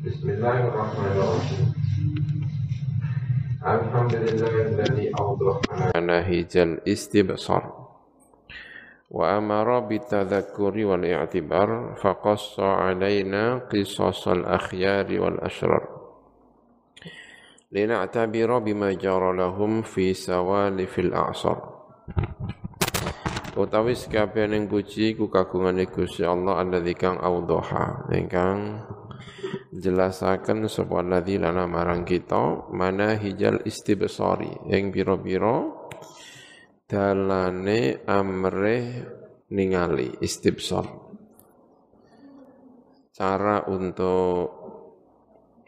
Bismillahirrahmanirrahim. Alhamdulillahilladzi awdhahana ana hijal wa amara faqassa alaina qisasal akhyari wal ashrar. Lina'tabira bima jara lahum fi sawalifil a'sar. Utawi sekabehan yang puji ku kagungan Gusti Allah alladzi kang awdaha. Ingkang jelasaken sapa alladzi lana marang kita mana hijal istibsari ing pira-pira dalane amre ningali istibsar. Cara untuk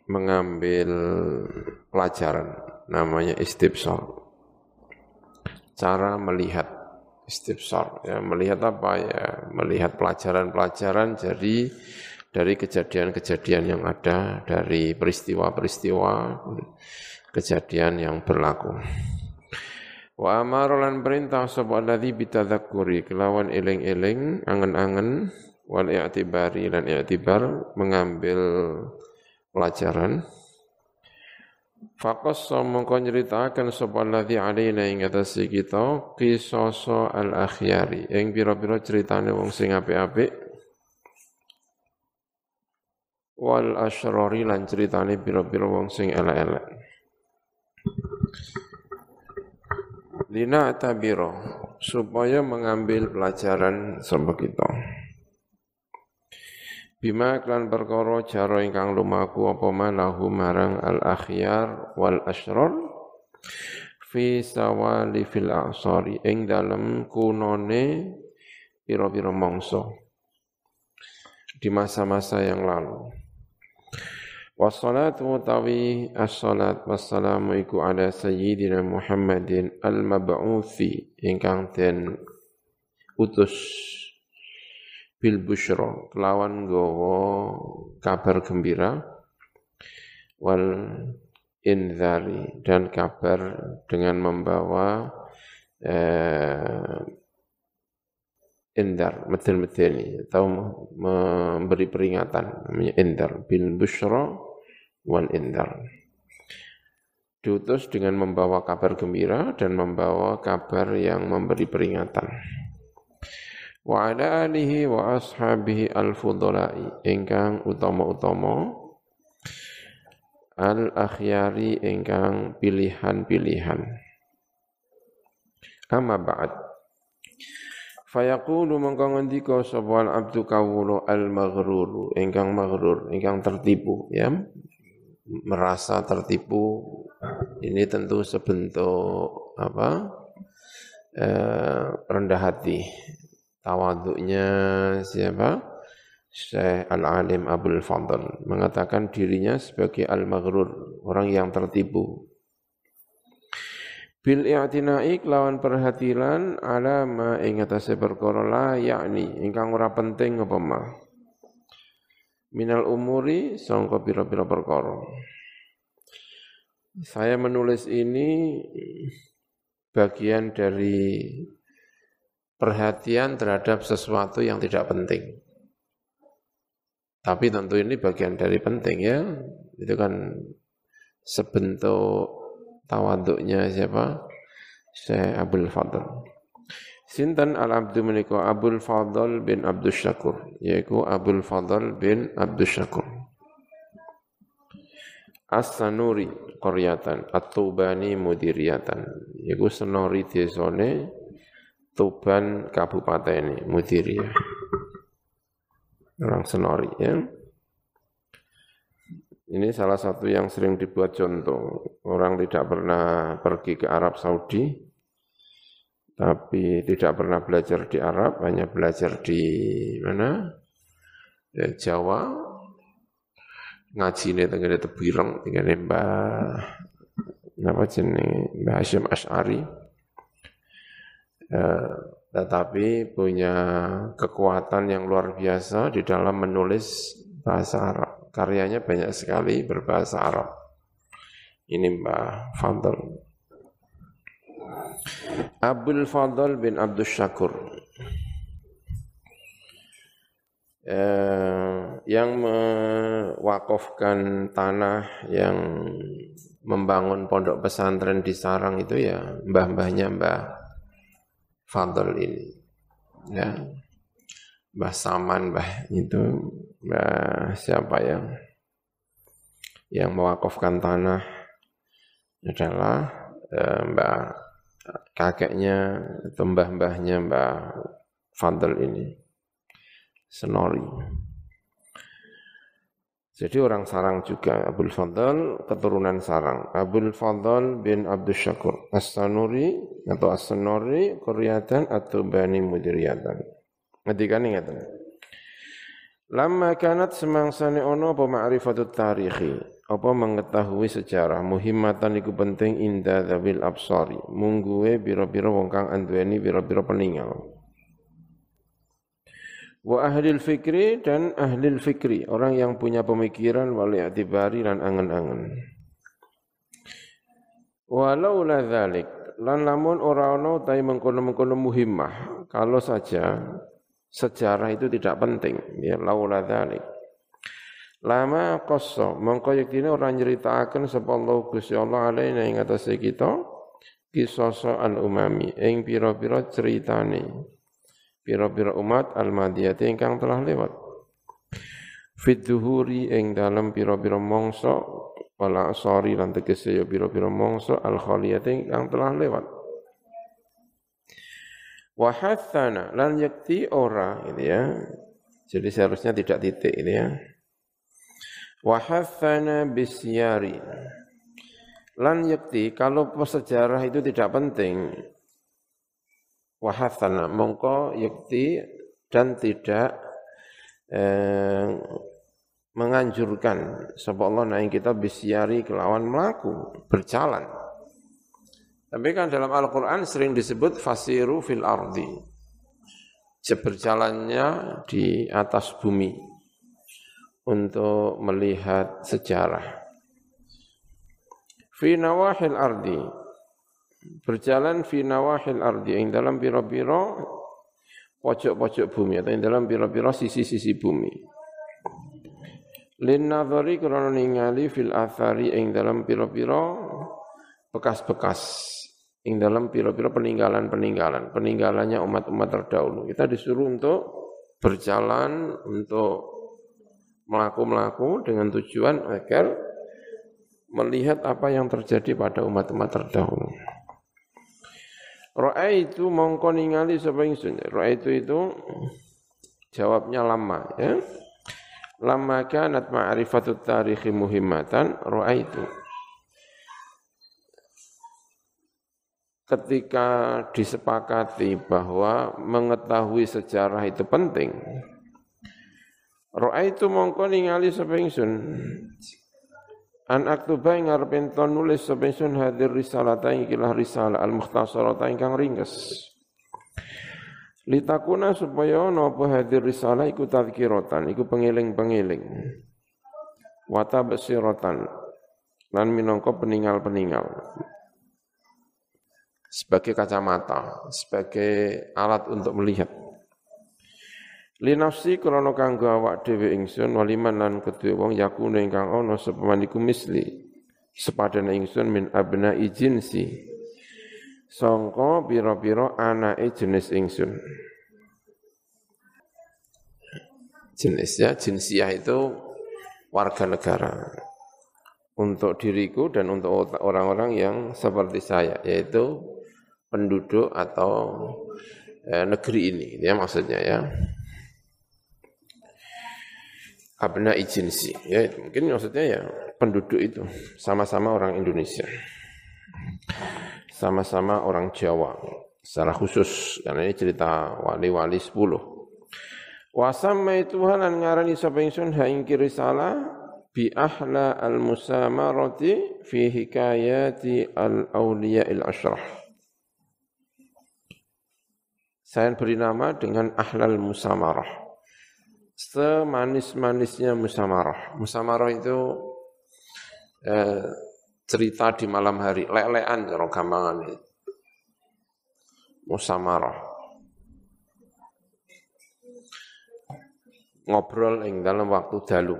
mengambil pelajaran namanya istibsar. Cara melihat istifsar ya melihat apa? Ya melihat pelajaran-pelajaran. Jadi dari kejadian-kejadian yang ada dari peristiwa-peristiwa kejadian yang berlaku. Wa amara lan perintah sapa alladzi bitadzakuri kelawan eling-eling angen-angen wal i'tibari lan i'tibar mengambil pelajaran. Fakas mongko nyeritakan sapa alladzi alaina ing atas kita qisasa al akhyari ing pira-pira ceritane wong sing apik-apik wal asyrari lan ceritane pira-pira wong sing elek-elek Lina tabiro supaya mengambil pelajaran sama kita. Bima klan perkara cara ingkang lumaku apa malahu marang al akhyar wal asrar fi sawali fil asari ing dalem kunone pira-pira mangsa di masa-masa yang lalu. Wassalatu utawi as-salat wassalamu iku ala sayyidina Muhammadin al-mab'uthi ingkang den utus bil busyra kelawan gowo kabar gembira wal inzari dan kabar dengan membawa eh, indar medeni atau memberi peringatan namanya indar bil busyra wal indar. Diutus dengan membawa kabar gembira dan membawa kabar yang memberi peringatan. Wa ala alihi wa ashabihi al-fudolai ingkang utama-utama al-akhyari ingkang pilihan-pilihan. Amma ba'd. Fayaqulu mongko ngendika sapa abdu kawula al-maghrur ingkang maghrur ingkang tertipu ya merasa tertipu ini tentu sebentuk apa eh, rendah hati tawaduknya siapa? Syekh Al-Alim Abdul Fadl mengatakan dirinya sebagai al-maghrur, orang yang tertipu. Bil i'tina'i lawan perhatian ala ma ing atase perkara la yakni ingkang ora penting apa ma. Minal umuri sangka pira-pira perkara. Saya menulis ini bagian dari perhatian terhadap sesuatu yang tidak penting. Tapi tentu ini bagian dari penting ya. Itu kan sebentuk tawaduknya siapa? Syekh Abdul Fadl. Sinten al-abdu menika Abdul Fadl bin Abdul Syakur, yaitu Abdul Fadl bin Abdul Syakur. As-Sanuri qaryatan, At-Tubani mudiriyatan. Yaitu senori desone Tuban Kabupaten Mudiriyah. Orang Senori ya. Ini salah satu yang sering dibuat contoh. Orang tidak pernah pergi ke Arab Saudi, tapi tidak pernah belajar di Arab, hanya belajar di mana? Ya, Jawa, ngaji ini tengah tebireng, tinggal Mbah, apa jenis Mbah Hashim Ash'ari, Eh, tetapi punya kekuatan yang luar biasa di dalam menulis bahasa Arab. Karyanya banyak sekali berbahasa Arab. Ini Mbah Fadl. Abdul Fadl bin Abdul Syakur. Eh, yang mewakafkan tanah yang membangun pondok pesantren di Sarang itu ya mbah-mbahnya Mbah Fadl ini. Ya. Mbah Saman, Mbah itu Mbah siapa yang yang mewakafkan tanah adalah eh, Mbah kakeknya atau mbah-mbahnya Mbah Fadl ini. Senori. Jadi orang Sarang juga, Abdul Fadl keturunan Sarang. Abdul Fadl bin Abdul Syakur As-Sanuri atau As-Sanuri Kuryatan atau Bani Mudiriyatan. Ngedikan ingatan. Lama kanat semangsane ono apa tarikhi, apa mengetahui sejarah? Muhimmatan iku penting inda dzabil absari, mungguwe biro-biro wong kang anduweni biro-biro peninggal. Wa ahli fikri dan ahli fikri. Orang yang punya pemikiran wal i'tibari dan angen-angen. Walau la dzalik lan lamun ora ana utahe mengkono-mengkono muhimmah. Kalau saja sejarah itu tidak penting. Ya laula dzalik lama qassa mongko yektine ora nyeritakaken sapa Allah Gusti Allah alaina ing atase kita kisah al umami ing pira-pira ceritane. Pira-pira umat al-madiyati ingkang telah lewat. Fit duhuri ing dalam pira-pira mongso wala asari lan tegese ya pira-pira mongso al-khaliyati ingkang telah lewat. Wa hathana lan yakti ora ini ya. Jadi seharusnya tidak titik ini ya wa hathana bisyari. Lan yakti kalau sejarah itu tidak penting wahathana mongko yakti dan tidak eh, menganjurkan sebab Allah naik kita bisyari kelawan melaku berjalan. Tapi kan dalam Al-Quran sering disebut fasiru fil ardi. Berjalannya di atas bumi untuk melihat sejarah. Fi nawahil ardi. Berjalan fi nawahil ardi. Ing dalam pira-pira pojok-pojok bumi. Atau ing dalam pira-pira sisi-sisi bumi. Lin nadhari krana ningali fil athari. Ing dalam pira-pira bekas-bekas. Ing dalam pira-pira peninggalan-peninggalan, peninggalannya umat-umat terdahulu. Kita disuruh untuk berjalan untuk melaku-melaku dengan tujuan agar melihat apa yang terjadi pada umat-umat terdahulu. Ra'aitu mongko ningali sapa ingsun. Ra'aitu itu jawabnya lama ya. Lama kanat ma'rifatut tarikhi muhimmatan ra'aitu. Ketika disepakati bahwa mengetahui sejarah itu penting, Ra'aitu mongko ningali sapa ingsun An aktuba ing arep nulis sapa hadir risalata ikilah risalah al mukhtasarata ingkang ringkes. Litakuna supaya ana apa hadir risalah iku tadzkiratan, iku pengiling-pengiling. Wata basiratan lan minangka peninggal-peninggal. Sebagai kacamata, sebagai alat untuk melihat. Linafsi krana kanggo awak dhewe ingsun waliman lan kedue wong yakune ingkang ana sepemaniku misli sepadane ingsun min abna jinsi. Sangka pira-pira anake jenis ingsun. Jenisnya jinsiah itu warga negara. Untuk diriku dan untuk orang-orang yang seperti saya yaitu penduduk atau eh, negeri ini ya maksudnya ya abna ijinsi. Ya, mungkin maksudnya ya penduduk itu sama-sama orang Indonesia. Sama-sama orang Jawa secara khusus karena ini cerita wali-wali 10. Wasamma itu halan ngarani sapa ingsun ha risalah bi ahla al musamarati fi hikayati al awliya al ashrah. Saya beri nama dengan ahlal musamarah semanis-manisnya musamarah. Musamarah itu eh, cerita di malam hari, lelean cara gampangan itu. Musamarah. ngobrol ing dalam waktu dalu.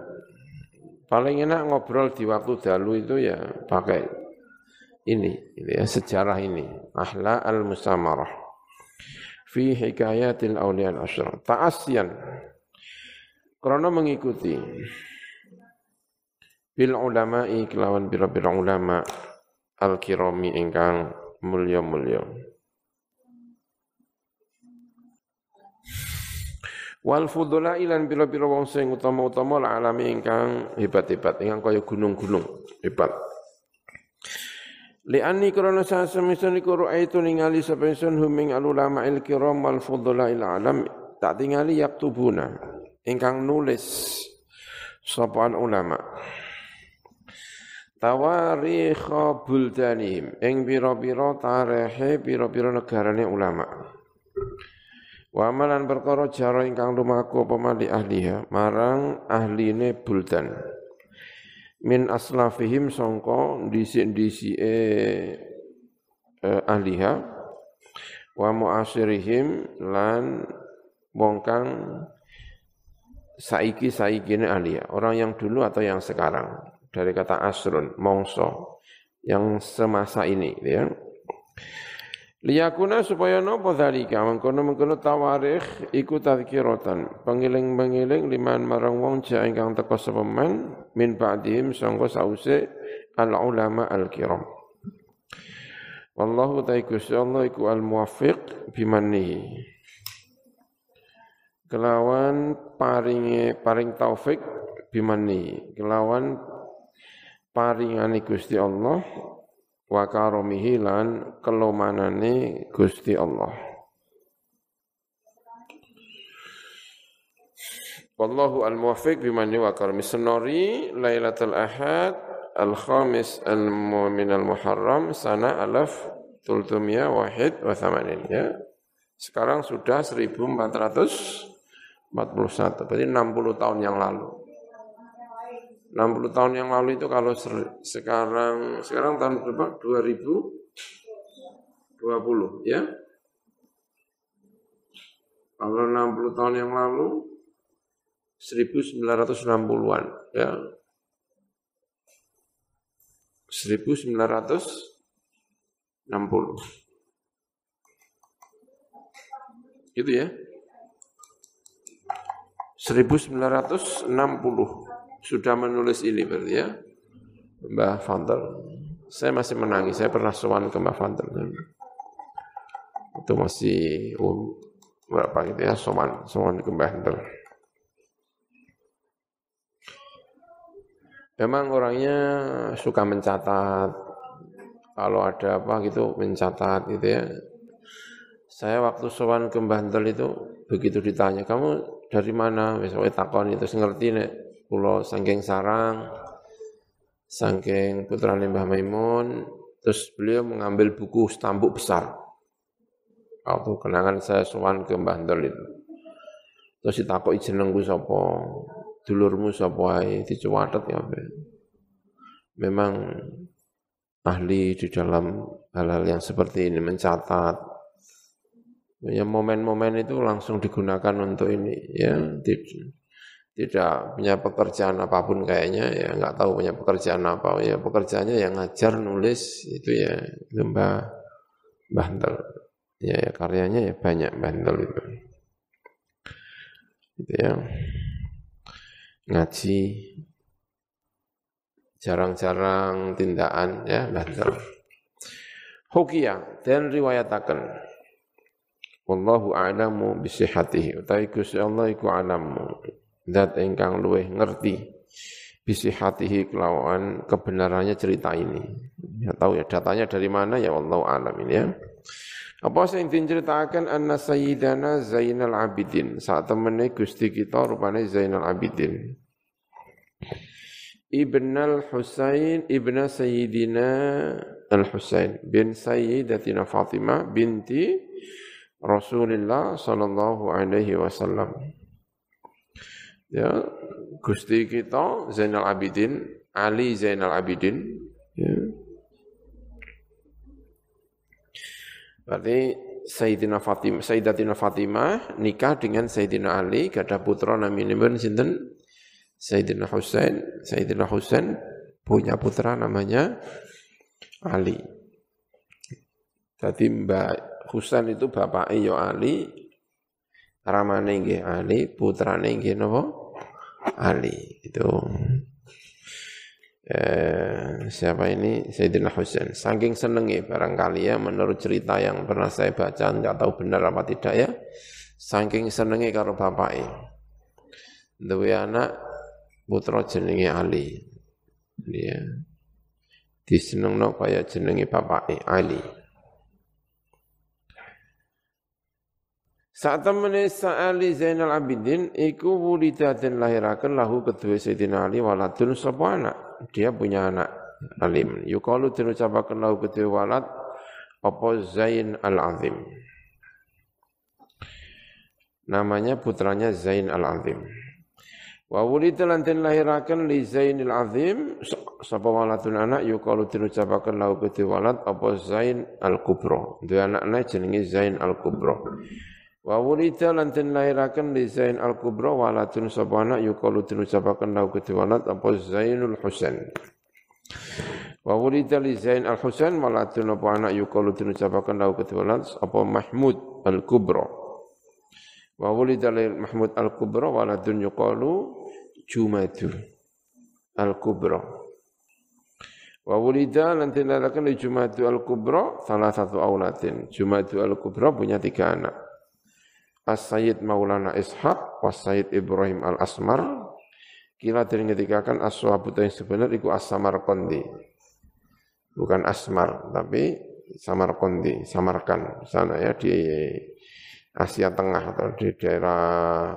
Paling enak ngobrol di waktu dalu itu ya pakai ini, ini ya, sejarah ini. Ahla al-musamarah. Fi hikayatil awliya al-asyra. Ta'asyan. Karena mengikuti. Bil ulama'i kelawan bira-bira ulama al-kirami ingkang mulya-mulya. Wal fudula ilan bila-bila wong sing utama-utama la alami ingkang hebat-hebat, ingkang kaya gunung-gunung hebat. Li'anni krana sasemesun iku itu ningali sapa ingsun huming ulama il kiram wal fudula il alam tak tingali yaktubuna ingkang nulis sapa ulama. Tawarikha buldanihim ing pira-pira tarehe pira-pira negarane ulama. Wa amalan perkara jara ingkang lumaku apa mali ahliha marang ahline buldan. Min aslafihim sangka dhisik-dhisike eh, ahliha wa muasirihim lan wong kang saiki saikine ahliha, orang yang dulu atau yang sekarang. Dari kata asrun, mongso. Yang semasa ini ya. Liyakuna supaya nopo dzalika mengkono-mengkono tawarikh iku tadzkiratan pengiling-pengiling liman marang wong ja ingkang teka sapa min ba'dihim sangka sause al ulama al kiram Wallahu ta'ala Allah iku al muwaffiq bimannihi kelawan paringe paring taufik bimannihi kelawan paringane Gusti Allah wa karomihi lan kelomanane Gusti Allah. Wallahu al-muwaffiq biman wa karami senori Lailatul Ahad al-khamis al-min al-muharram sana alaf tultumia wahid wa thamanin ya. Sekarang sudah 1441 berarti 60 tahun yang lalu. 60 tahun yang lalu itu kalau sekarang sekarang tahun berapa? 2020 ya. Kalau 60 tahun yang lalu 1960-an ya. 1960. Gitu ya. 1960 sudah menulis ini berarti ya Mbah Fantel. Saya masih menangis, saya pernah sowan ke Mbah Fantel. Itu masih um, berapa gitu ya, sowan, sowan ke Mbah Fantel. Memang orangnya suka mencatat, kalau ada apa gitu mencatat gitu ya. Saya waktu sowan ke Mbah itu begitu ditanya, kamu dari mana? Misalnya takon itu ngerti nih Kulo sangking sarang, sangking putra Mbah Maimun, terus beliau mengambil buku stambuk besar. Waktu kenangan saya sowan ke Mbah Ndol itu. Terus ditakoki jenengku sapa, dulurmu sapa ae, dicuwatet ya. Memang ahli di dalam hal-hal yang seperti ini mencatat ya momen-momen itu langsung digunakan untuk ini ya tidak punya pekerjaan apa pun kayaknya ya nggak tahu punya pekerjaan apa. Ya pekerjaannya yang ngajar nulis itu ya itu Mbah Bantel. Ya, ya karyanya ya banyak Bantel itu. Itu ya. Ngaji. Jarang-jarang tindakan ya Bantel. Hukia dan riwayatakan Wallahu a'lamu bisihatihi utawi Gusti Allah iku alamu zat ingkang luweh ngerti bisi hatihi kelawan kebenarannya cerita ini. Ya tahu ya datanya dari mana ya Allah alam ini ya. Apa sing diceritakan anna sayyidana Zainal Abidin. Saat temene Gusti kita rupane Zainal Abidin. Ibn al-Husain ibn Sayyidina al-Husain bin Sayyidatina Fatimah binti Rasulullah sallallahu alaihi wasallam ya Gusti kita Zainal Abidin Ali Zainal Abidin ya. berarti Sayyidina Fatimah, Sayyidatina Fatimah nikah dengan Sayyidina Ali, gada putra namanya sinten Sayyidina Husain, Sayyidina Husain punya putra namanya Ali. Jadi Mbak Husain itu bapak iyo Ali, ramane nggih Ali, putrane nggih napa? Ali. Itu eh, siapa ini Sayyidina Husain. Saking senengnya barangkali ya menurut cerita yang pernah saya baca, nggak tahu benar apa tidak ya. Saking senengnya karo bapaknya. Dua anak putra jenenge Ali. Dia disenengno kaya jenenge bapake Ali. Saat temene Ali Zainal Abidin iku wulida dan lahiraken lahu kedua Sayyidina Ali waladun anak. Dia punya anak alim. Yukalu den ucapaken lahu kedua walad apa Zain Al-Azim. Namanya putranya Zain Al-Azim. Wa wulida lan den lahiraken li Zainil Azim sapa waladun anak yukalu diucapaken lahu kedhe walad apa Zain Al Kubra. Duwe anakne jenenge Zain Al Kubra. Wa wulida lan den lahiraken li Zain Al Kubra waladun sapa anak yukalu diucapaken lahu kedhe apa Zainul Husain. Wa wulida li Zain Al Husain waladun apa anak yukalu diucapaken lahu kedhe walad apa Mahmud Al Kubra. Wa wulida li Mahmud Al Kubra waladun yukalu Jumadu Al-Kubra. Wa wulida lan tilalakan di Jumadu Al-Kubra salah satu aulatin. Jumadu Al-Kubra punya tiga anak. As-Sayyid Maulana Ishaq, Was-Sayyid Ibrahim Al-Asmar. Kila dari ngetikakan as-sahabat yang sebenar itu as-samar kondi. Bukan asmar, tapi samar kondi, samarkan. Sana ya di Asia Tengah atau di daerah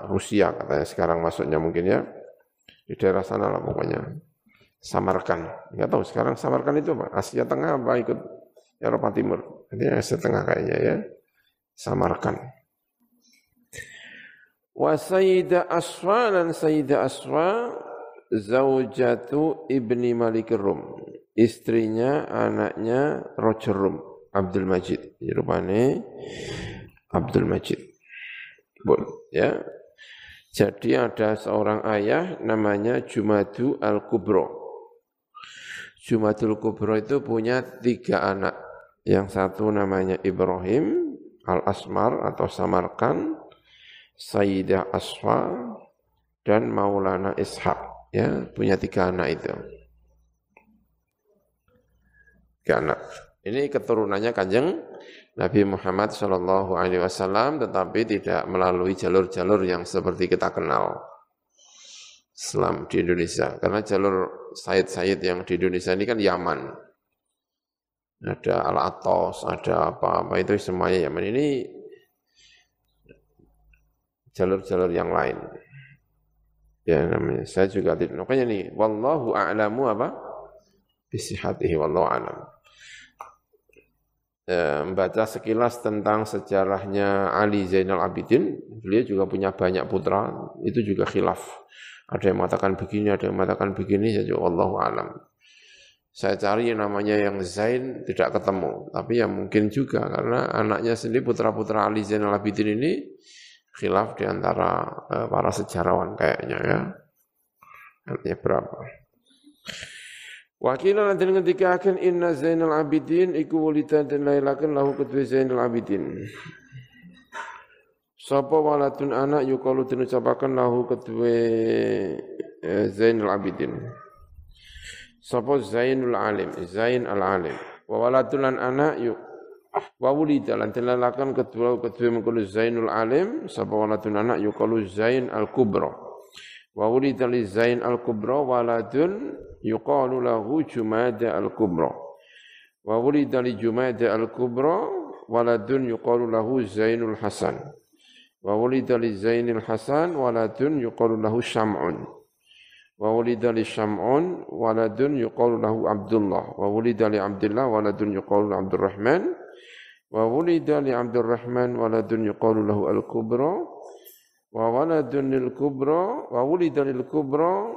Rusia katanya sekarang masuknya mungkin ya di daerah sana lah pokoknya. Samarkan. Enggak tahu sekarang Samarkan itu apa? Asia Tengah apa ikut Eropa Timur? Jadi Asia Tengah kayaknya ya. Samarkan. Wa Sayyidah Aswa dan Sayyidah Aswa zaujatu ibni Malik Rum. Istrinya, anaknya Roger Rum, Abdul Majid. Rupanya Abdul Majid. Bon, ya. Jadi ada seorang ayah namanya Jumadu Al-Kubro. Jumadul Kubro itu punya tiga anak. Yang satu namanya Ibrahim Al-Asmar atau Samarkan, Sayyidah Asfa, dan Maulana Ishaq. Ya, punya tiga anak itu. Tiga anak. Ini keturunannya kanjeng Nabi Muhammad Shallallahu Alaihi Wasallam, tetapi tidak melalui jalur-jalur yang seperti kita kenal Islam di Indonesia. Karena jalur Said-Said yang di Indonesia ini kan Yaman. Ada Al-Atos, ada apa-apa itu semuanya Yaman. Ini jalur-jalur yang lain. Ya namanya. Saya juga tidak. Makanya nih, wallahu a'lamu apa? Bisihatihi wallahu a'lam membaca sekilas tentang sejarahnya Ali Zainal Abidin, beliau juga punya banyak putra, itu juga khilaf. Ada yang mengatakan begini, ada yang mengatakan begini, ya Allah alam. Saya cari yang namanya yang Zain tidak ketemu, tapi ya mungkin juga karena anaknya sendiri putra-putra Ali Zainal Abidin ini khilaf di antara uh, para sejarawan kayaknya ya. Artinya berapa? Wakila nanti ketika akan inna Zainal Abidin iku wulita dan lailakan lahu kedua Zainal Abidin. Sapa waladun anak yukalu den ucapaken lahu kedua eh, Zainal Abidin. Sapa Zainul Alim, Zain Al Alim. Wa waladun anak yuk wa wulida lan lailakan kedua kedua mengkono Zainul Alim, sapa waladun anak yukalu Zain Al Kubra. Wa wulida li Zain al-Kubra waladun yuqalu lahu Jumada al-Kubra. Wa wulida li Jumada al-Kubra waladun yuqalu lahu Zainul Hasan. Wa wulida li Zainul Hasan waladun yuqalu lahu Syam'un. Wa wulida li Syam'un waladun yuqalu lahu Abdullah. Wa wulida li Abdullah waladun yuqalu Abdurrahman. Wa wulida li Abdurrahman waladun yuqalu lahu Al-Kubra wa waladun lil kubra wa wulida lil kubra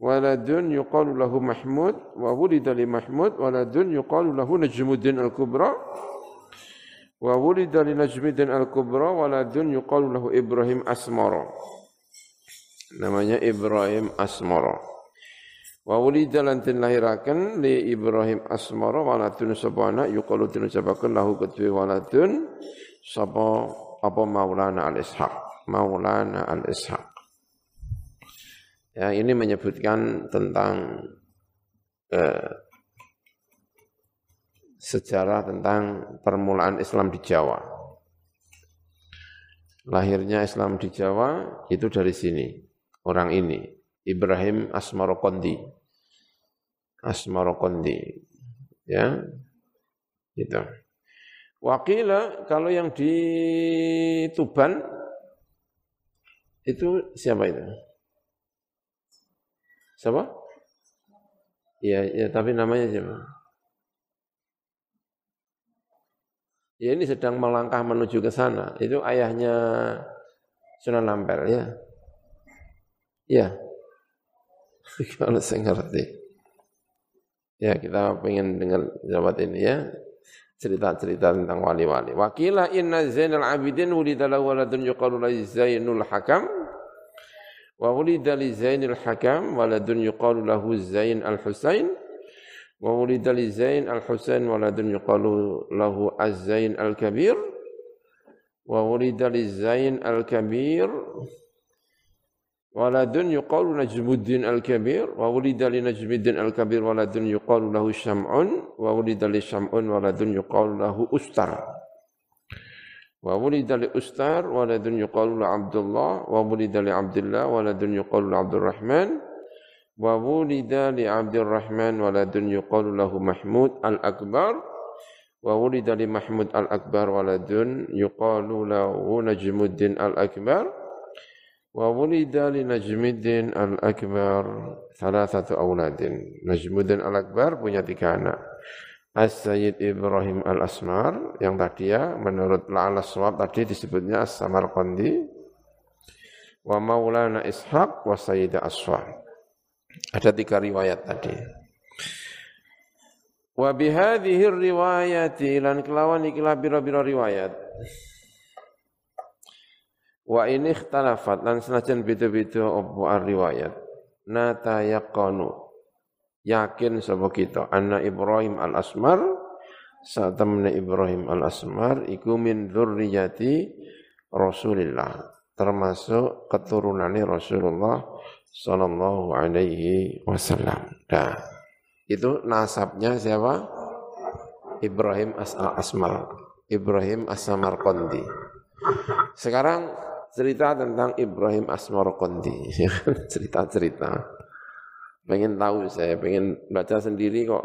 waladun yuqalu lahu Mahmud wa wulida li Mahmud waladun yuqalu lahu Najmuddin al kubra Wa wulida li Najmuddin al-Kubra waladun yuqalu lahu Ibrahim Asmara. Namanya Ibrahim Asmara. Wa wulida lan den lahiraken li Ibrahim Asmara waladun sapa anak yuqalu den ucapaken lahu kedue waladun sapa apa Maulana al-Ishaq. Maulana al-Ishaq. Ya, ini menyebutkan tentang eh, sejarah tentang permulaan Islam di Jawa. Lahirnya Islam di Jawa itu dari sini, orang ini, Ibrahim Asmarokondi. Asmarokondi. Ya, gitu. Wakila kalau yang di Tuban itu siapa itu? Siapa? Iya, ya, tapi namanya siapa? Ya ini sedang melangkah menuju ke sana. Itu ayahnya Sunan Ampel ya. Ya. Kalau saya ngerti. Ya kita pengen dengar jawab ini ya. Cerita-cerita tentang wali-wali. Wakila inna Zainal Abidin wulida lahu waladun yuqalu Zainul Hakam. Wa wulida li Zainul Hakam waladun yuqalu lahu Zain Al-Husain. Wa wulida li Zain al-Husain waladun yuqalu lahu Az-Zain al-Kabir. Wa wulida li Zain al-Kabir waladun yuqalu Najmuddin al-Kabir. Wa wulida li Najmuddin al-Kabir waladun yuqalu lahu Syam'un. Wa wulida li Syam'un waladun yuqalu lahu Ustar. Wa wulida li Ustar waladun yuqalu lahu Abdullah. Wa wulida li Abdullah waladun yuqalu lahu Abdurrahman. wa wulida li Abdurrahman waladun yuqalu lahu Mahmud al-Akbar wa wulida li Mahmud al-Akbar wa wulida li Najmuddin al-Akbar thalathatu awladin Najmuddin al-Akbar punya tiga anak As-Sayyid Ibrahim al-Asmar yang tadi ya menurut La'ala Swab tadi disebutnya As-Samarqandi wa Maulana Ishaq wa Aswad ada tiga riwayat tadi. Wa bihadhihi riwayati lan kelawan ikilah bira-bira riwayat. Wa ini ikhtalafat lan senajan beda-beda apa riwayat. Nata yaqanu yakin sapa kita anna Ibrahim al-Asmar temen Ibrahim al-Asmar iku min dzurriyyati Rasulillah termasuk keturunannya Rasulullah Sallallahu alaihi wasallam. Nah, itu nasabnya siapa? Ibrahim As Asmar. Ibrahim As-Samarqandi. Sekarang cerita tentang Ibrahim Asmarqandi. Cerita-cerita. Pengen tahu saya, pengen baca sendiri kok.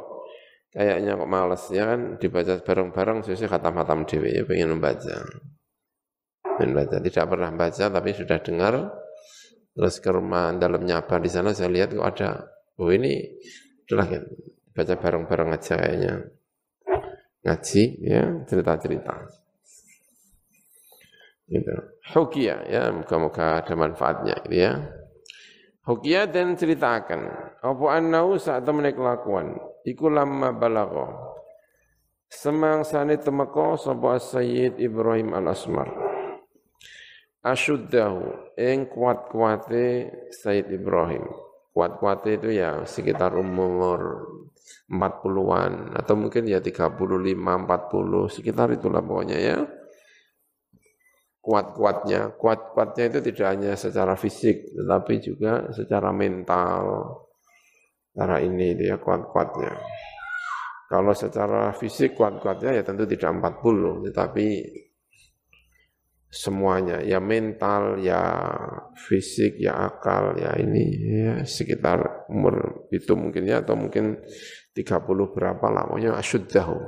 Kayaknya kok males ya kan dibaca bareng-bareng sesuai khatam-khatam dewi ya pengen membaca. Pengen baca, tidak pernah baca tapi sudah dengar terus ke rumah dalamnya apa di sana saya lihat kok ada oh ini itulah kan baca bareng-bareng aja kayaknya ngaji ya cerita-cerita gitu. Hukia ya muka-muka ada manfaatnya gitu ya. Hukia dan ceritakan apa annau saat temen kelakuan? Iku lama balago semang sane temeko sapa Sayyid Ibrahim Al-Asmar. Asyuddahu ing kuat-kuate Said Ibrahim. Kuat-kuate itu ya sekitar umur 40-an atau mungkin ya 35, 40, sekitar itulah pokoknya ya. Kuat-kuatnya, kuat-kuatnya itu tidak hanya secara fisik tetapi juga secara mental. Cara ini ya kuat-kuatnya. Kalau secara fisik kuat-kuatnya ya tentu tidak 40, tetapi semuanya, ya mental, ya fisik, ya akal, ya ini ya sekitar umur itu mungkin ya atau mungkin 30 berapa pokoknya asyuddahu.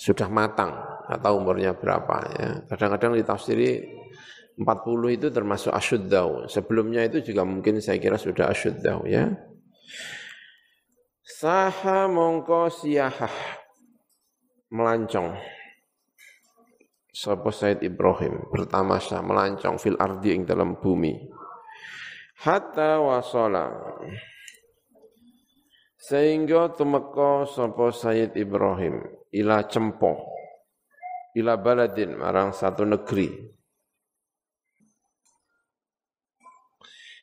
Sudah matang atau umurnya berapa ya. Kadang-kadang ditafsiri 40 itu termasuk asyuddahu. Sebelumnya itu juga mungkin saya kira sudah asyuddahu ya. Saha mongko siyahah melancong sapa Said Ibrahim bertamasya melancong fil ardi ing dalam bumi hatta wasala sehingga tumeka sapa Said Ibrahim ila cempo ila baladin marang satu negeri.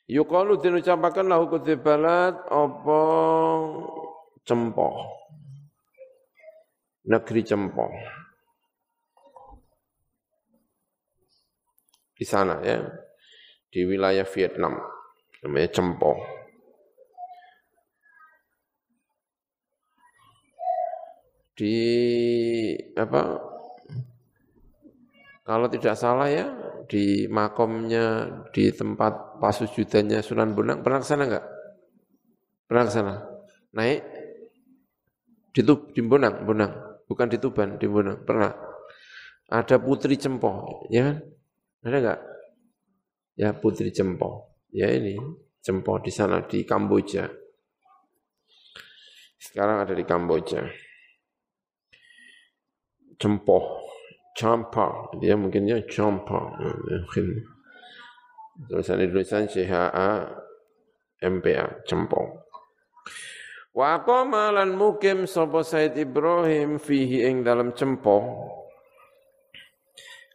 Yukalu den ucapaken lahu kudhe balad apa cempoh negeri cempoh di sana ya. Di wilayah Vietnam namanya cempoh di apa kalau tidak salah ya, di makomnya, di tempat pasujudannya Sunan Bonang, pernah ke sana enggak? Pernah ke sana? Naik? Di, Tub, di Bonang, Bonang. Bukan di Tuban, di Bonang. Pernah? Ada Putri Cempoh, ya kan? Ada enggak? Ya, Putri Cempoh. Ya ini, Cempoh di sana, di Kamboja. Sekarang ada di Kamboja. Cempoh. Champa, dia mungkinnya Champa, mungkin tulisan tulisan CHA MPA Cempong. Wa qama lan mukim sapa Said Ibrahim fihi ing dalam cempoh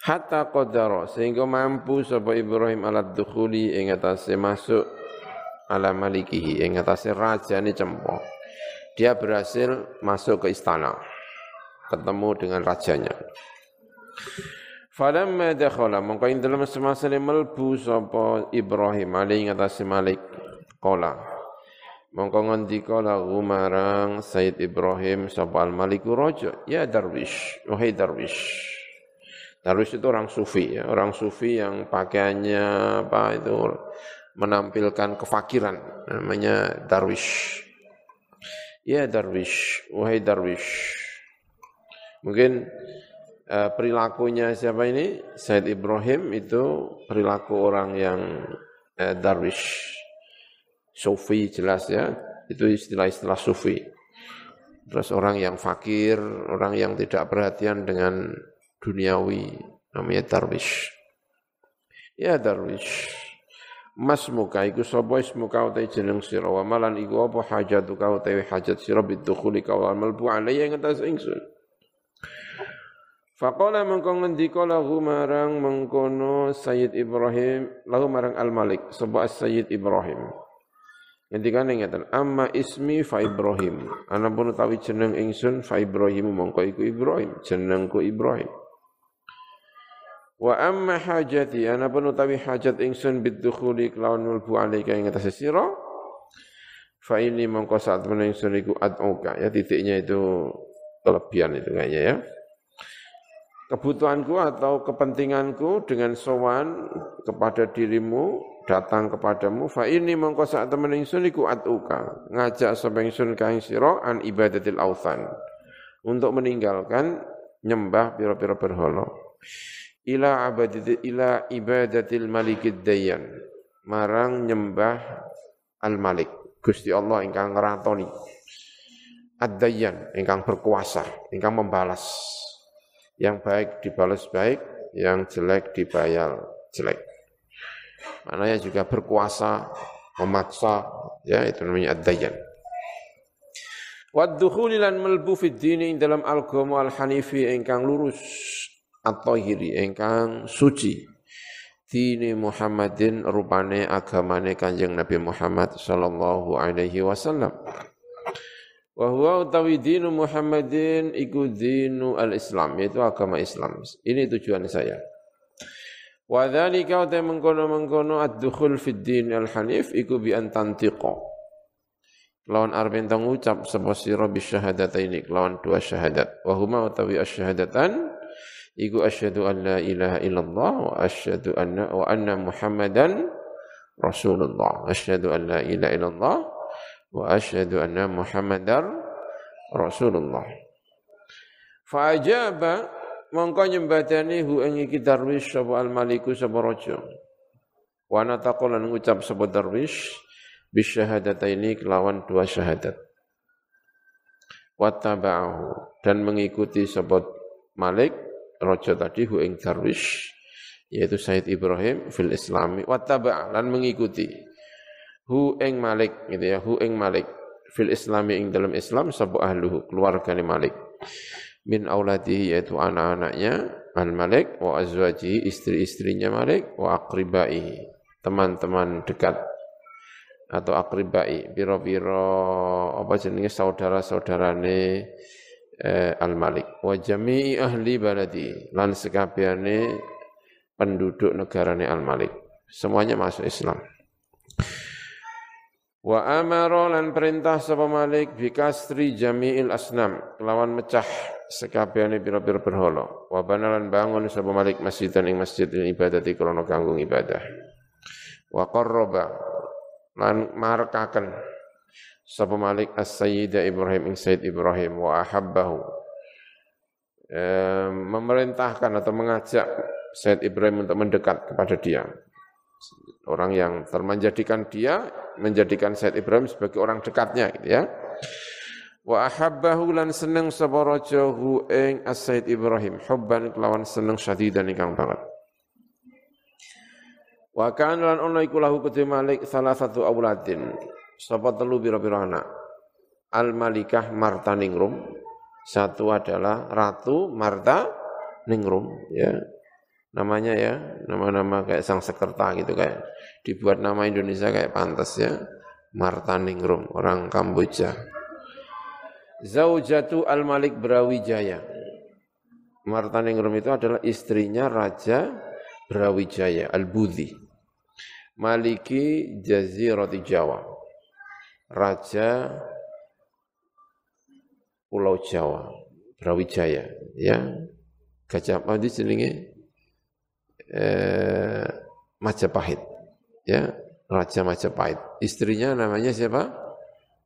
hatta qadara sehingga mampu sapa Ibrahim alat dukhuli ing atase masuk ala malikihi ing atase rajane cempoh. Dia berhasil masuk ke istana ketemu dengan rajanya. Falamma dakhala mongko ing dalem semasa melbu sapa Ibrahim ali ing atas Malik qala mongko ngendika lahu marang Said Ibrahim sapa Al Maliku Raja ya darwish wahai darwish Darwish itu orang sufi ya, orang sufi yang pakaiannya apa itu menampilkan kefakiran namanya darwish. Ya darwish, wahai darwish. Mungkin uh, perilakunya siapa ini? Said Ibrahim itu perilaku orang yang uh, darwish. Sufi jelas ya, itu istilah-istilah sufi. Terus orang yang fakir, orang yang tidak perhatian dengan duniawi, namanya darwish. Ya darwish. Mas muka iku sapa ismuka utai jeneng sira wa malan iku apa hajatuka utai hajat sira bidukhuli ka wal malbu alayya ing atas ingsun. Faqala mengko ngendika lahu marang mengkono Sayyid Ibrahim lahu marang Al-Malik sebab Sayyid Ibrahim. Ngendikan ngeten, amma ismi fa Ibrahim. Ana pun utawi jeneng ingsun fa Ibrahim mongko iku Ibrahim, jenengku Ibrahim. Wa amma hajati ana pun utawi hajat ingsun bidukhuli kelawan mulbu alaika ing atas sira. Fa ini mongko saat ingsun iku ad'uka ya titiknya itu kelebihan itu kayaknya ya kebutuhanku atau kepentinganku dengan sowan kepada dirimu datang kepadamu fa ini mongko sak temen ingsun iku atuka ngajak sapa ingsun ka ing sira an ibadatil authan untuk meninggalkan nyembah pira-pira berhala. Ila abadati ila ibadatil malikid dayyan marang nyembah al malik Gusti Allah ingkang ngeratoni. Ad-dayyan ingkang berkuasa ingkang membalas yang baik dibalas baik, yang jelek dibayar jelek. Maknanya juga berkuasa, memaksa, ya itu namanya ad-dayyan. Waddukhuli lan melbu fid dini dalam agama al-hanifi ingkang lurus atau hiri ingkang suci. Dini Muhammadin rupane agamane Kanjeng Nabi Muhammad sallallahu alaihi wasallam. Wa huwa utawi dinu Muhammadin iku dinu al-Islam, yaitu agama Islam. Ini tujuan saya. Wa dzalika ta mengkono-mengkono ad-dukhul fid din al-hanif iku bi an tantiqa. Lawan arep entong ucap sapa sira bi syahadataini lawan dua syahadat. Wa huma utawi asyhadatan iku asyhadu an la ilaha illallah wa asyhadu anna wa anna Muhammadan Rasulullah. Asyhadu an la ilaha illallah wa asyhadu anna Muhammadar Rasulullah. Fa ajaba mongko nyembadani hu ing iki darwis sapa al maliku sapa raja. Wa nataqalan ngucap sapa darwis bisyahadataini kelawan dua syahadat. Wattaba'ahu dan mengikuti sapa Malik raja tadi hu ing darwis yaitu Said Ibrahim fil Islami wattaba' dan mengikuti hu ing Malik gitu ya. Hu ing Malik. Fil islami ing dalam Islam sabu ahluhu keluarga Malik. Min auladihi yaitu anak-anaknya Al-Malik wa azwajihi istri-istrinya Malik wa aqribaihi teman-teman dekat atau akribai biro-biro apa jenenge saudara-saudarane eh, Al-Malik wa jami'i ahli baladi lan sekabehane penduduk negarane Al-Malik semuanya masuk Islam wa amara lan perintah sapa Malik bikastri jami'il asnam kelawan mecah sekabehane biro-biro berhala. Wa banalan bangun sapa Malik masjidan ing masjid ibadati krana kanggo ibadah. Wa qarraba lan markaken sapa Malik As-Sayyida Ibrahim ing Sayyid Ibrahim wa ahabbahu. Memerintahkan atau mengajak Sayyid Ibrahim untuk mendekat kepada dia orang yang termenjadikan dia menjadikan Sayyid Ibrahim sebagai orang dekatnya gitu ya wa ahabbahu lan seneng sapa raja hu ing As-Sayyid Ibrahim hubban kelawan seneng syadidan ingkang banget Wa kan lan ono iku lahu kedhe Malik salah satu auladin. Sapa telu pira-pira anak. Al Malikah Marta Ningrum. Satu adalah Ratu Marta Ningrum ya. Namanya ya, nama-nama kayak sang sekerta gitu kayak dibuat nama Indonesia kayak pantas ya. Marta Ningrum, orang Kamboja. Zaujatu Al-Malik Brawijaya. Marta Ningrum itu adalah istrinya Raja Brawijaya Al-Budhi. Maliki Jazirati Jawa. Raja Pulau Jawa, Brawijaya, ya. Gajah Madi jenenge eh, Majapahit, ya. Raja Majapahit. Istrinya namanya siapa?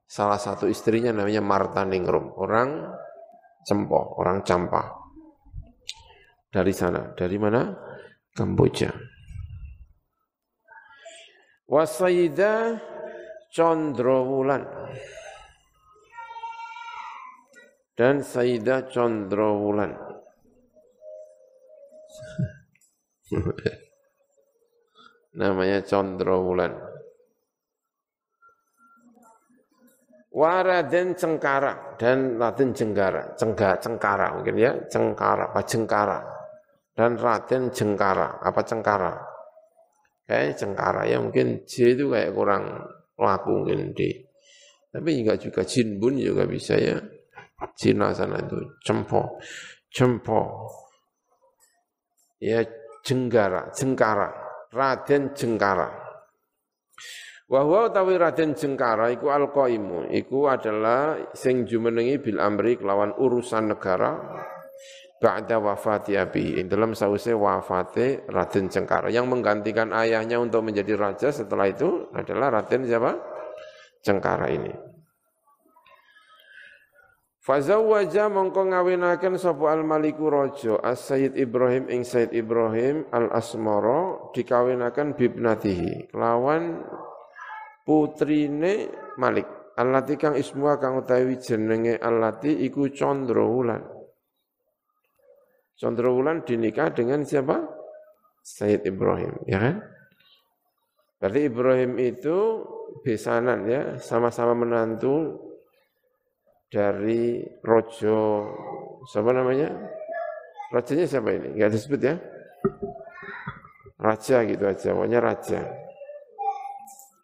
Salah satu istrinya namanya Marta Ningrum, orang Cempo, orang Campa. Dari sana, dari mana? Kamboja. Wasayida Condrowulan dan Sayyidah Condrowulan. Namanya Condrowulan. Waraden Cengkara dan Raden Jenggara, Cengga, Cengkara mungkin ya, Cengkara, apa Jengkara dan Raden Jengkara, apa Cengkara. Kayak cengkara ya mungkin J itu kayak kurang laku mungkin D. Tapi enggak juga Jinbun juga bisa ya. Cina sana itu cempo, cempo. Ya jenggara, jengkara, Raden Jengkara. Wahwa utawi Raden Jengkara iku alqaimu, iku adalah sing jumenengi bil amri kelawan urusan negara ba'da wafati abi dalam sause wafate Raden Cengkara yang menggantikan ayahnya untuk menjadi raja setelah itu adalah Raden siapa? Cengkara ini. Fazawwaja mongko ngawinaken sapa al-maliku raja as-sayyid Ibrahim ing Sayyid Ibrahim al-Asmara dikawinaken bibnatihi kelawan putrine Malik. Allati kang ismuha kang utawi jenenge Allati iku Wulan. Wulan dinikah dengan siapa? Sayyid Ibrahim, ya kan? Berarti Ibrahim itu besanan ya, sama-sama menantu dari Rojo, siapa namanya? Rajanya siapa ini? Enggak disebut ya? Raja gitu aja, pokoknya raja.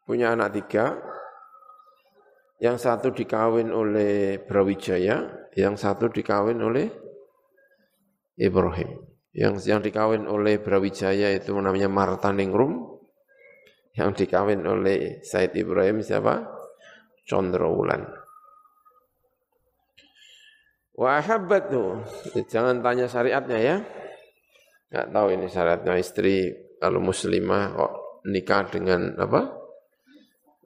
Punya anak tiga, yang satu dikawin oleh Brawijaya, yang satu dikawin oleh Ibrahim. Yang yang dikawin oleh Brawijaya itu namanya Martaningrum. Yang dikawin oleh Said Ibrahim siapa? Condrowulan. Wa tuh. Jangan tanya syariatnya ya. Enggak tahu ini syariatnya istri kalau muslimah kok nikah dengan apa?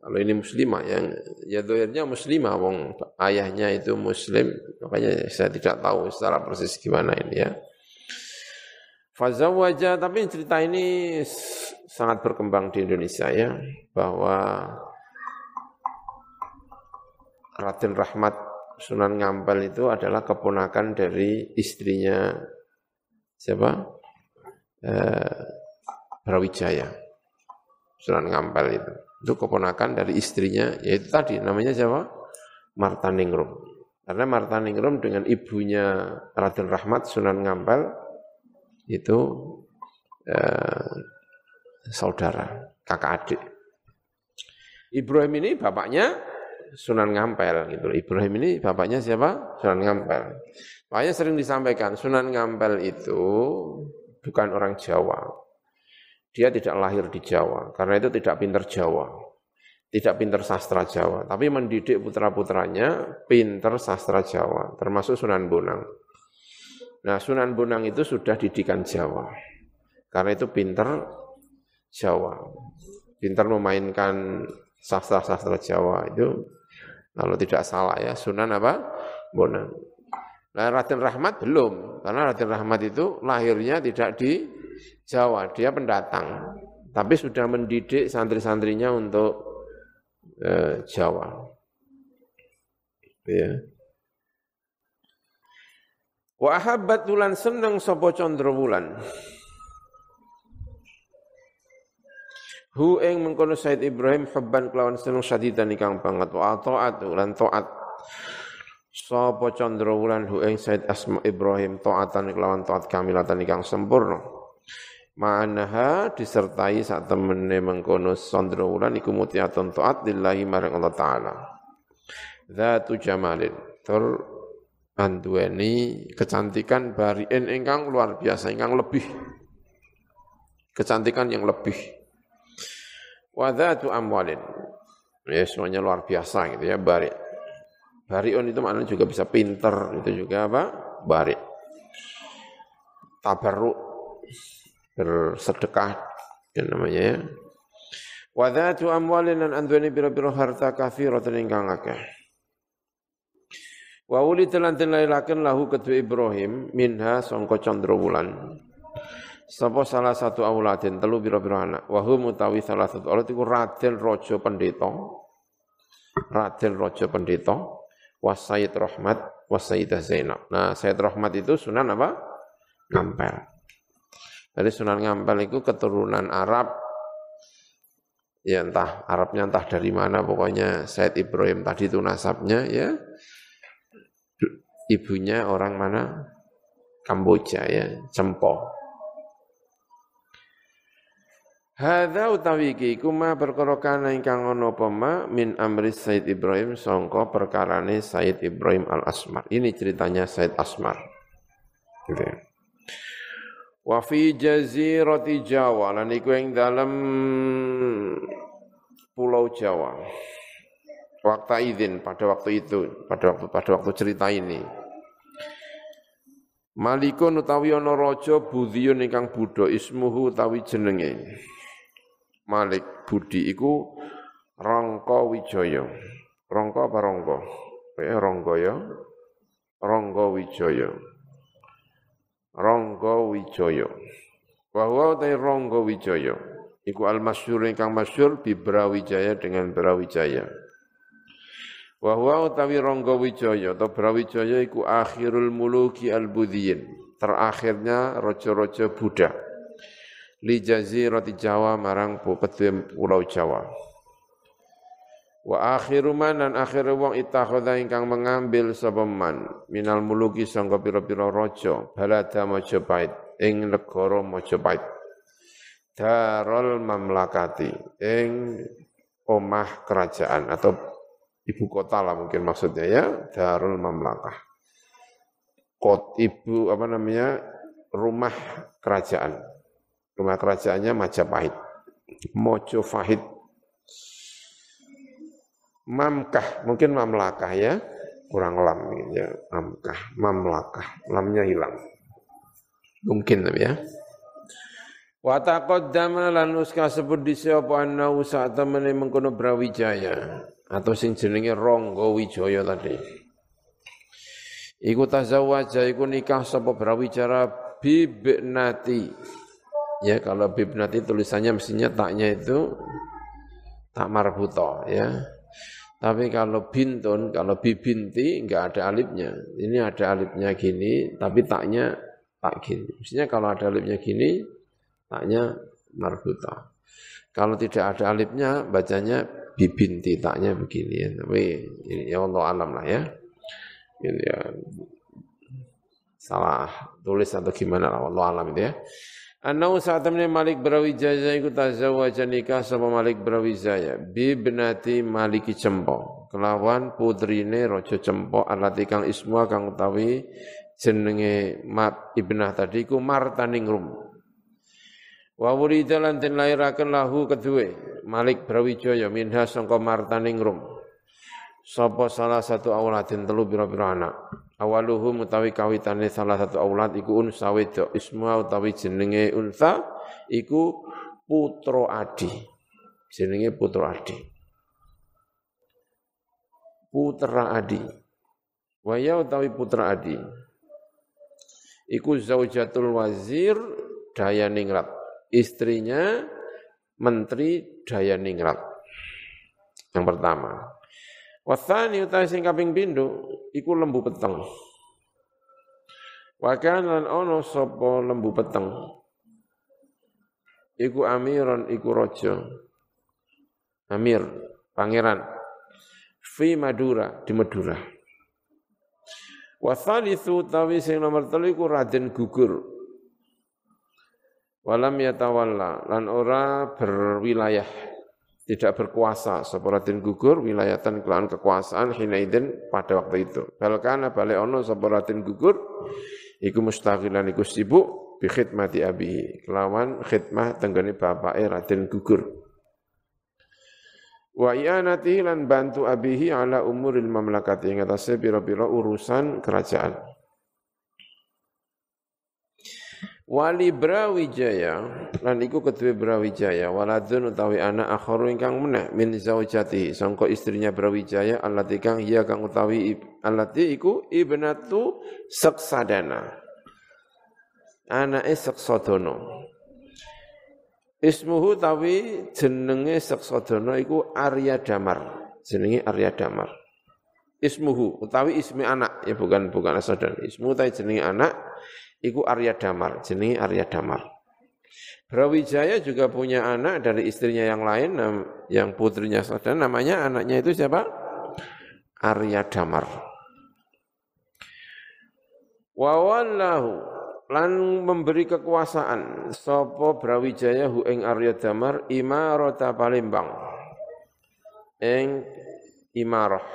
Kalau ini muslimah yang ya dohirnya muslimah, wong ayahnya itu muslim, makanya saya tidak tahu secara persis gimana ini ya. Fazawwaja, tapi cerita ini sangat berkembang di Indonesia ya, bahwa Raden Rahmat Sunan Ngampel itu adalah keponakan dari istrinya siapa? Eh, Brawijaya. Sunan Ngampel itu. Itu keponakan dari istrinya, yaitu tadi namanya siapa? Marta Ningrum. Karena Martaningrum dengan ibunya Raden Rahmat Sunan Ngampel itu eh, saudara, kakak adik. Ibrahim ini bapaknya Sunan Ngampel gitu. Ibrahim ini bapaknya siapa? Sunan Ngampel. Makanya sering disampaikan Sunan Ngampel itu bukan orang Jawa. Dia tidak lahir di Jawa karena itu tidak pinter Jawa tidak pinter sastra Jawa, tapi mendidik putra-putranya pinter sastra Jawa, termasuk Sunan Bonang. Nah, Sunan Bonang itu sudah didikan Jawa. Karena itu pinter Jawa. Pinter memainkan sastra-sastra Jawa itu kalau tidak salah ya, Sunan apa? Bonang. Nah, Raden Rahmat belum, karena Raden Rahmat itu lahirnya tidak di Jawa, dia pendatang. Tapi sudah mendidik santri-santrinya untuk eh, Jawa. Ya. Wa ahabbat seneng sapa Candra Wulan. Hu ing mengkono Said Ibrahim hubban kelawan seneng sadidan ikang banget wa taat lan taat. Sapa Candra Wulan hu ing Said Asma Ibrahim taatan kelawan taat kamilatan ikang sempurna. Ma'anaha disertai saat temene mengkono sondra wulan iku mutiatun taat lillahi marang Allah Ta'ala. Zatu jamalin. Tur anduweni kecantikan bariin ingkang luar biasa, ingkang lebih. Kecantikan yang lebih. Wa zatu amwalin. Ya semuanya luar biasa gitu ya, bari. Bariun itu maknanya juga bisa pinter, itu juga apa? Bari. Tabarruk bersedekah ya namanya ya. Wa dzatu amwalin lan andweni biro-biro harta kathiratan ingkang akeh. Wa uli telan tilailaken lahu kedua Ibrahim minha sangka candra wulan. Sapa salah satu auladin telu biro-biro anak. Wa hum utawi salah satu aulad iku Raden Raja Pendeta. Raden Raja Pendeta wa Sayyid Rahmat wa Sayyidah Zainab. Nah, Sayyid Rahmat itu sunan apa? Ngampel. Jadi Sunan Ngampel itu keturunan Arab, ya entah Arabnya entah dari mana, pokoknya Said Ibrahim tadi itu nasabnya ya, ibunya orang mana? Kamboja ya, Cempo. Hadza utawi iki iku ma perkara kana ingkang ana apa ma min amri Said Ibrahim sangka perkarane Said Ibrahim Al Asmar. Ini ceritanya Said Asmar. Gitu ya. Wa fi jazirati Jawa lan iku ing dalem pulau Jawa. Waktu izin pada waktu itu, pada waktu pada waktu cerita ini. Malikun utawi ana raja budhiyun ingkang budha ismuhu utawi jenenge. Malik Budi iku Rangka Wijaya. Rangka apa Rangka? Eh Rangka ya. Rangka Wijaya. Rangga Wijaya. Wa huwa ta Rangga Wijaya. Iku al-masyhur ingkang masyhur bi Brawijaya dengan Brawijaya. Wa huwa utawi Rangga Wijaya atau Brawijaya iku akhirul muluki al-budhiyin. Terakhirnya raja-raja Buddha. Li jazirati Jawa marang pulau Jawa. Wa akhiru man lan akhiru wong ittakhadha ingkang mengambil sapa minal muluki sangka pira-pira raja balada Majapahit ing negara Majapahit. Darul mamlakati ing omah kerajaan atau ibu kota lah mungkin maksudnya ya Darul Mamlakah. Kot ibu apa namanya rumah kerajaan. Rumah kerajaannya Majapahit. Mojopahit mamkah, mungkin mamlakah ya, kurang lam ya, mamkah, mamlakah, lamnya hilang. Mungkin ya. Wa taqaddama lan uska sebut dise apa annahu saat temene mengkono Brawijaya atau sing jenenge Rangga Wijaya tadi. Iku tazawwaja iku nikah sapa Brawijaya bibnati. Ya kalau bibnati tulisannya mestinya taknya itu tak marbuto ya. Tapi kalau bintun, kalau bibinti enggak ada alifnya. Ini ada alifnya gini, tapi taknya tak gini. Maksudnya kalau ada alifnya gini, taknya marbuta. Kalau tidak ada alifnya, bacanya bibinti, taknya begini. Ya. Tapi ini ya Allah alam lah ya. Gitu ya. Salah tulis atau gimana lah, Allah alam itu ya. Anau saat temen Malik Brawijaya iku tazawwaja nikah sama Malik Brawijaya bibnati Maliki Cempo. Kelawan putrine Raja Cempo alati kang ismu kang utawi jenenge Mat ibnah tadi ku Martaningrum Wa wurida lan den lairaken lahu kedue Malik Brawijaya minha sangka Martaningrum Sapa salah satu auladin telu biro-biro anak awaluhu mutawi kawitane salah satu aulad iku unsa wedok isma utawi jenenge unsa iku putra adi. Jenenge putra adi. Putra adi. Waya utawi putra adi. Iku zaujatul wazir daya ningrat istrinya menteri daya ningrat yang pertama Wasani utai sing kaping pindho iku lembu peteng. Wa lan ono sapa lembu peteng. Iku amiron iku raja. Amir, pangeran. Fi Madura, di Madura. Wasalithu utawi sing nomor telu iku Raden Gugur. Walam yatawalla lan ora berwilayah tidak berkuasa. Separatin gugur wilayatan kelawan kekuasaan hinaidin pada waktu itu. Balkana bale ono separatin gugur iku mustaghilan iku sibuk bi khidmati abi. Kelawan khidmah tenggane bapake Raden gugur. Wa i'anati lan bantu abihi ala umuril mamlakati. Ing atase pira-pira urusan kerajaan Wali Brawijaya lan iku kedue Brawijaya waladun utawi anak akharu ingkang meneh min zaujati sangka istrinya Brawijaya allati kang hiya kang utawi allati iku ibnatu Seksadana. Anake Seksadana Ismuhu tawi jenenge Seksadana iku Arya Damar jenenge Arya Damar. Ismuhu utawi ismi anak ya bukan bukan asadan ismu tawi jenenge anak iku Arya Damar, jenenge Arya Damar. Brawijaya juga punya anak dari istrinya yang lain yang putrinya saudara namanya anaknya itu siapa? Arya Damar. Wa wallahu lan memberi kekuasaan sapa Brawijaya hu ing Arya Damar imarata Palembang. Ing imarah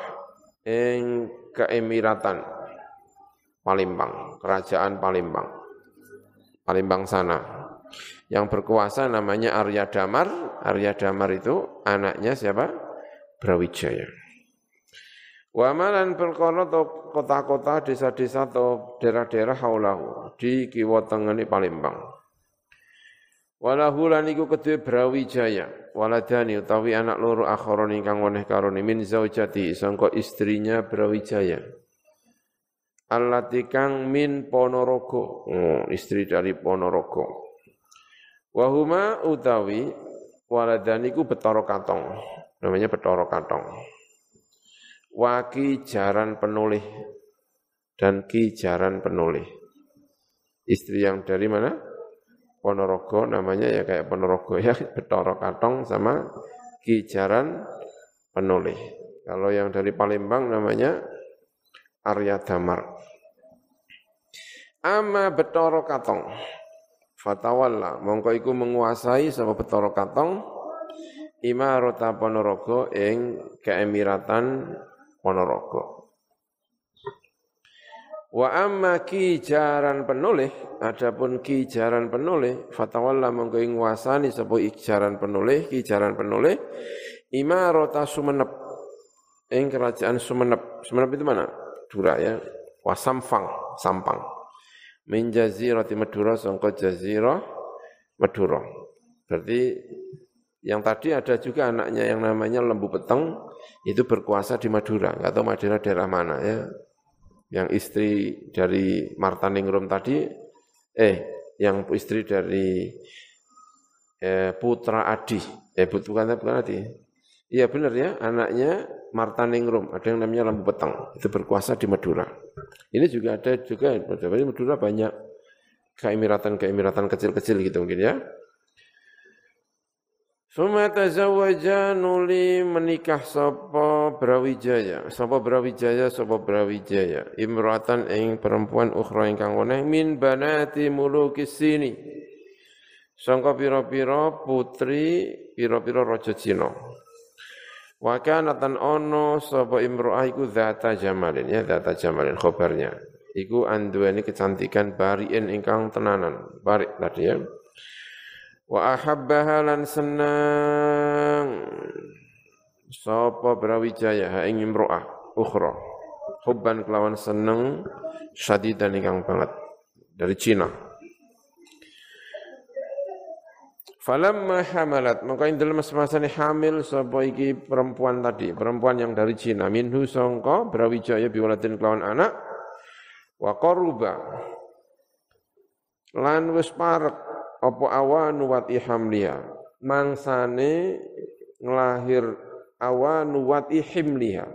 ing keemiratan Palembang, kerajaan Palembang. Palembang sana. Yang berkuasa namanya Arya Damar. Arya Damar itu anaknya siapa? Brawijaya. Wamalan perkara atau kota-kota, desa-desa atau daerah-daerah haulahu di kiwa tengene Palembang. Walahu lan iku kedue Brawijaya, waladani utawi anak loro akharon ingkang weneh karone min zaujati sangka istrinya Brawijaya allati kang min Ponorogo. Oh, istri dari Ponorogo. Wahuma utawi waladaniku betoro katong namanya betoro katong waki jaran penulih dan ki jaran penulih istri yang dari mana? Ponorogo namanya ya kayak Ponorogo ya betoro katong sama ki jaran penulih kalau yang dari Palembang namanya Arya Damar. Ama betoro katong. Fatawalla, mongko iku menguasai sapa betoro katong imarata Ponorogo ing keemiratan Ponorogo. Wa amma kijaran penulih, adapun kijaran penulih, fatawalla mongko ing nguasani sapa ijaran penulih, kijaran penulih imarata Sumenep ing kerajaan Sumenep. Sumenep itu mana? Madura ya wasampang sampang min jazirati Madura sangka jazirah Madura. Berarti yang tadi ada juga anaknya yang namanya Lembu Peteng itu berkuasa di Madura. Nggak tahu Madura daerah mana ya. Yang istri dari Martaningrum tadi eh yang istri dari eh, putra Adi. Eh bukan bukan Adi Iya benar ya, anaknya Marta Ningrum, ada yang namanya Lampu Petang, itu berkuasa di Madura. Ini juga ada juga, di Madura banyak keemiratan-keemiratan kecil-kecil gitu mungkin ya. Suma tazawwaja nuli menikah sapa Brawijaya, sapa Brawijaya, sapa Brawijaya, imratan ing perempuan ukhra ingkang weneh min banati mulukis sini. Sangka pira-pira putri pira-pira raja Cina. Wa kanatan ono sapa imro'ah iku zata jamalin ya zata jamalin khobarnya. Iku anduweni kecantikan bariin ingkang tenanan. Barik tadi ya. Wa ahabbaha lan senang sapa Brawijaya ha ing imro'ah ukhra. Hubban kelawan seneng syadidan ingkang banget dari Cina. Falamma hamalat, maka ing dalam masa ini hamil sapa iki perempuan tadi, perempuan yang dari Cina, minhu sangka Brawijaya biwalatin kelawan anak, wa qaruba. Lan wis parek apa awanu wat ihamliha mangsane nglahir awanu wat ihimliha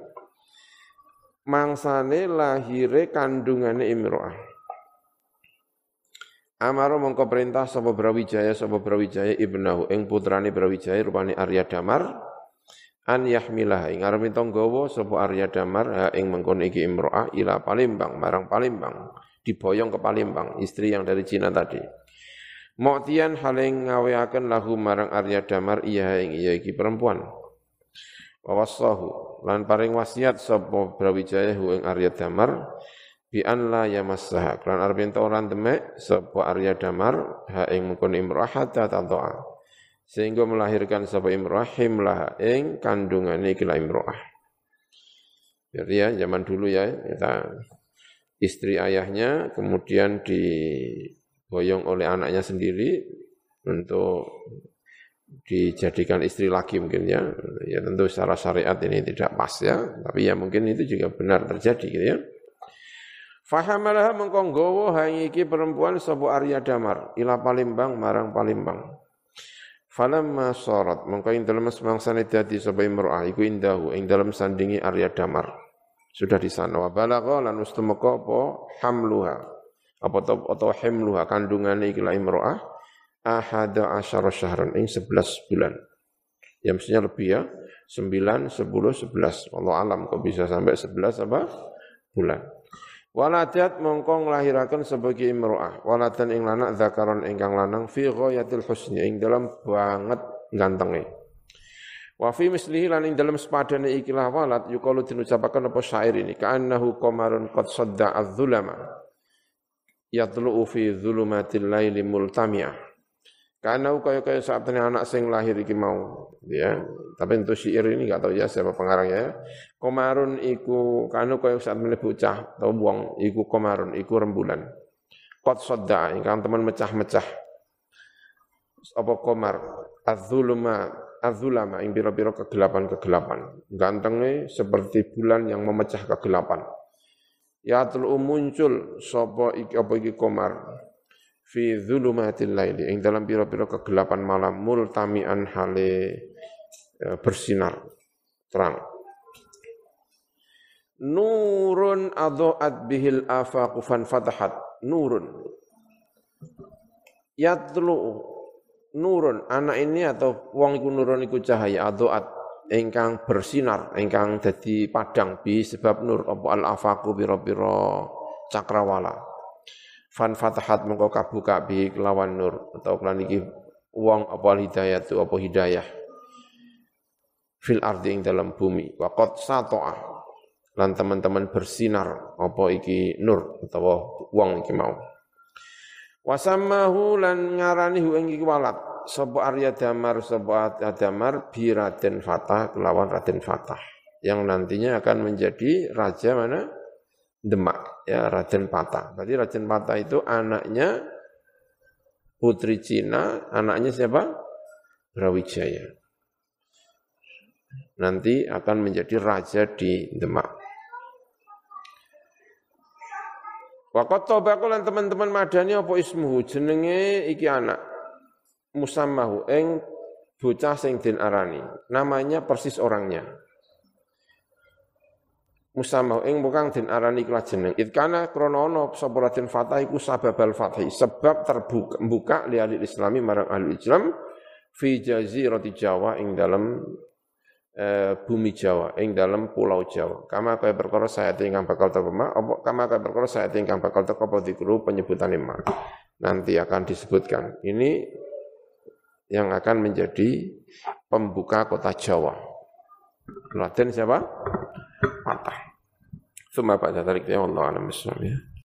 mangsane lahire kandungane imro'ah Amaro mongko perintah sapa Brawijaya sapa Brawijaya ibnahu ing putrane Brawijaya rupane Arya Damar an yahmilah ing arep tanggawa sapa Arya Damar ha ing mengkon iki imro'ah ila Palembang marang Palembang diboyong ke Palembang istri yang dari Cina tadi. Moktian haling ngaweaken lahu marang Arya Damar iya ing iya iki perempuan. Wawasahu lan paring wasiat sapa Brawijaya ing Arya Damar bi an la yamassaha kan arep ento ora demek sapa Arya Damar ha ing mungkon imrah hatta tadaa sehingga melahirkan sapa imrah himlah ing kandungane iki imrah jadi ya zaman dulu ya kita istri ayahnya kemudian diboyong oleh anaknya sendiri untuk dijadikan istri lagi mungkin ya. Ya tentu secara syariat ini tidak pas ya tapi ya mungkin itu juga benar terjadi gitu ya Fahamalah mengko nggawa hang iki perempuan sapa Arya Damar ila Palembang marang Palembang. Falamma sarat mengko ing dalem semangsane dadi sapa imro'ah iku indahu ing dalem sandingi Arya Damar. Sudah di sana wa balagha lan ustumaka apa hamluha apa atau himluha kandungane iki la imro'ah ahada asyara syahran ing 11 bulan. Ya mestinya lebih ya. 9, 10, 11. Allah alam kok bisa sampai 11 apa? bulan. Waladat mongko nglahiraken sebagai imro'ah. Walatan ing lanang zakaron ingkang lanang fi ghayatil husni ing dalam banget gantenge. Wa fi mislihi lan ing dalam sepadane ikilah walad yuqalu dinucapaken apa syair ini ka'annahu qamarun qad sadda az-zulama yatlu'u fi dhulumatil laili multami'ah karena kaya kaya saat ini anak sing lahir iki mau, ya. Tapi untuk syair ini nggak tahu ya siapa pengarangnya. Ya. Komarun iku karena kaya saat ini bocah atau buang iku komarun iku rembulan. Kot soda ingkang teman mecah-mecah. Apa komar? Azuluma azulama ing biro-biro kegelapan-kegelapan. Gantengnya seperti bulan yang memecah kegelapan. Ya tul muncul sapa iki apa iki komar fi dzulumatil laili ing dalam pira-pira kegelapan malam multamian hale e, bersinar terang. Nurun adhaat bihil afaqu fan fatahat nurun. Yatlu nurun anak ini atau wong iku nurun iku cahaya adhaat ingkang bersinar ingkang dadi padang bi sebab nur apa al afaqu pira-pira cakrawala fan fatahat mengko kabuka bi kelawan nur atau kelan iki wong apa hidayah tu apa hidayah. Fil ardi ing dalam bumi. Wa qad satoa lan teman-teman bersinar apa iki nur utawa wong iki mau. Wasamahu lan ngarani hu ing iki walad sapa Arya Damar sapa Damar bi Raden Fatah kelawan Raden Fatah. Yang nantinya akan menjadi raja mana? Demak, ya Raden Patah. Berarti Raden Patah itu anaknya putri Cina, anaknya siapa? Brawijaya. Nanti akan menjadi raja di Demak. Wakat tobakulan teman-teman madani apa ismuhu jenenge iki anak musammahu eng bocah sing din arani namanya persis orangnya musamau ing bukan den arani kelah jeneng itkana kronono sapa Raden Fatah iku sababal fathi sebab terbuka buka li islami marang ahli Islam fi jazirati Jawa ing dalam eh, bumi Jawa ing dalam pulau Jawa. Kama kaya perkara saya ingkang bakal mak, apa kama kaya perkara saya ingkang bakal apa dikru penyebutan mak. Nanti akan disebutkan. Ini yang akan menjadi pembuka kota Jawa. Raden siapa? Patah. Pak Jatarik ya Allah alam ya.